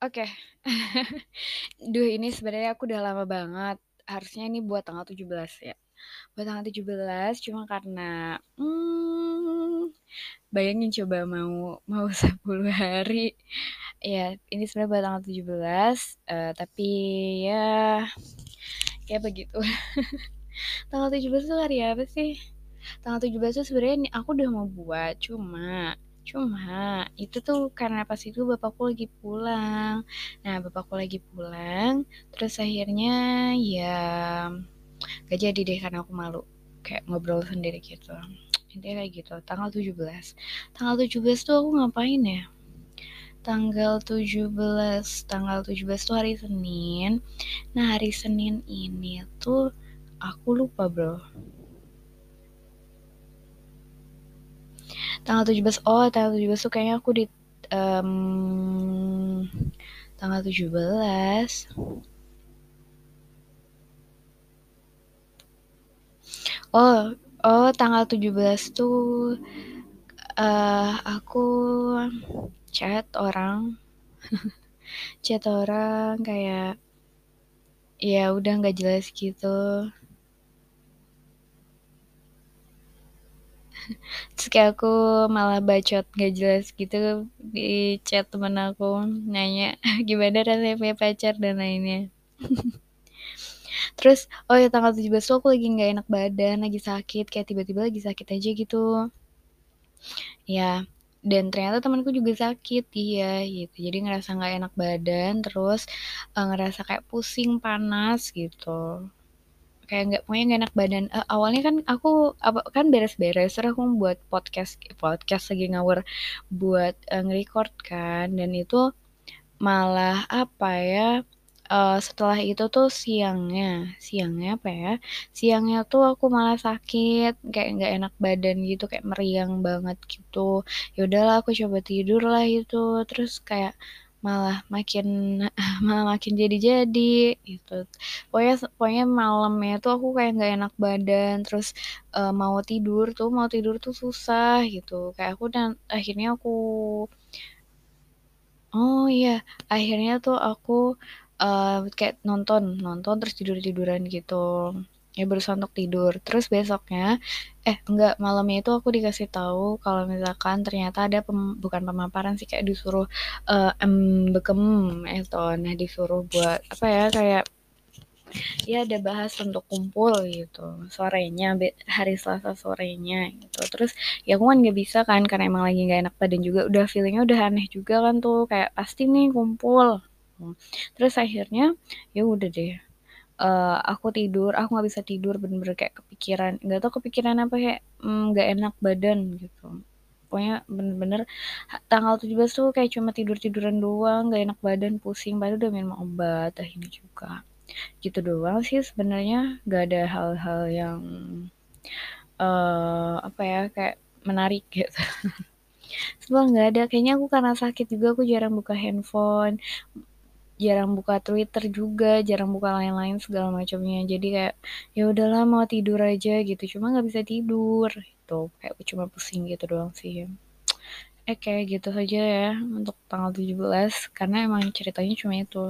Oke. Duh ini sebenarnya aku udah lama banget, harusnya ini buat tanggal 17 ya. Buat tanggal 17 cuma karena, mmm, bayangin coba mau mau 10 hari. Iya, ini sebenarnya buat tanggal 17, eee, tapi ya ya begitu. Tanggal 17 tuh hari apa sih? Tanggal 17 tuh sebenarnya aku udah mau buat, cuma cuma itu tuh karena pas itu bapakku lagi pulang. Nah, bapakku lagi pulang, terus akhirnya ya nggak jadi deh karena aku malu, kayak ngobrol sendiri gitu. Intinya kayak gitu, tanggal 17. Tanggal 17 tuh aku ngapain ya? Tanggal 17 tanggal 17 tuh hari Senin. Nah, hari Senin ini tuh aku lupa, Bro. Tanggal 17 oh tanggal 17 tuh kayaknya aku di mmm, tanggal 17 Oh oh tanggal 17 tuh, eee, aku chat orang chat orang kayak ya udah nggak jelas gitu. Terus kayak aku malah bacot nggak jelas gitu di chat temen aku, nanya gimana rasanya punya pacar dan lainnya. Terus, oh ya tanggal 17 tuh aku lagi nggak enak badan, lagi sakit, kayak tiba-tiba lagi sakit aja gitu. Iya, dan ternyata temenku juga sakit iya, gitu. Jadi ngerasa nggak enak badan, terus, eee, ngerasa kayak pusing, panas, gitu. Kayak nggak pokoknya nggak enak badan. Eee, awalnya kan aku apa kan beres-beres, terus aku buat podcast podcast lagi ngawur buat, nge-record kan, dan itu malah apa ya, eee, setelah itu tuh siangnya siangnya apa ya, siangnya tuh aku malah sakit, kayak nggak enak badan gitu, kayak meriang banget gitu. Ya udahlah aku coba tidurlah itu, terus kayak malah makin malah makin jadi-jadi gitu. Pokoknya pokoknya malamnya tuh aku kayak nggak enak badan, terus, eee, mau tidur tuh mau tidur tuh susah gitu, kayak aku dan akhirnya aku Oh iya, akhirnya tuh aku, eee, kayak nonton nonton terus tidur-tiduran gitu. Ya berusaha untuk tidur. Terus besoknya eh enggak, malamnya itu aku dikasih tahu kalau misalkan ternyata ada pem bukan pemaparan sih, kayak disuruh, eee, MBKEM itu. Nah, disuruh buat apa ya, kayak ya ada bahas untuk kumpul gitu, sorenya, hari Selasa sorenya gitu. Terus ya aku kan nggak bisa kan karena emang lagi nggak enak badan juga, udah feeling-nya udah aneh juga kan tuh, kayak pasti nih kumpul. Mmm, terus akhirnya ya udah deh, eee, aku tidur, aku nggak bisa tidur, bener-bener kayak kepikiran, nggak tahu kepikiran apa, kayak, mmm, nggak enak badan gitu. Pokoknya bener-bener tanggal 17 tuh kayak cuma tidur-tiduran doang, nggak enak badan, pusing, padahal udah minum obat akhirnya juga. Gitu doang sih sebenarnya, nggak ada hal-hal yang, eee, apa ya, kayak menarik gitu. Sumpah nggak ada, kayaknya aku karena sakit juga aku jarang buka handphone, jarang buka Twitter juga, jarang buka lain-lain segala macamnya. Jadi kayak, ya udahlah mau tidur aja gitu, cuma nggak bisa tidur gitu, kayak cuma pusing gitu doang sih. Eh, kayak gitu saja ya untuk tanggal 17 karena emang ceritanya cuma itu.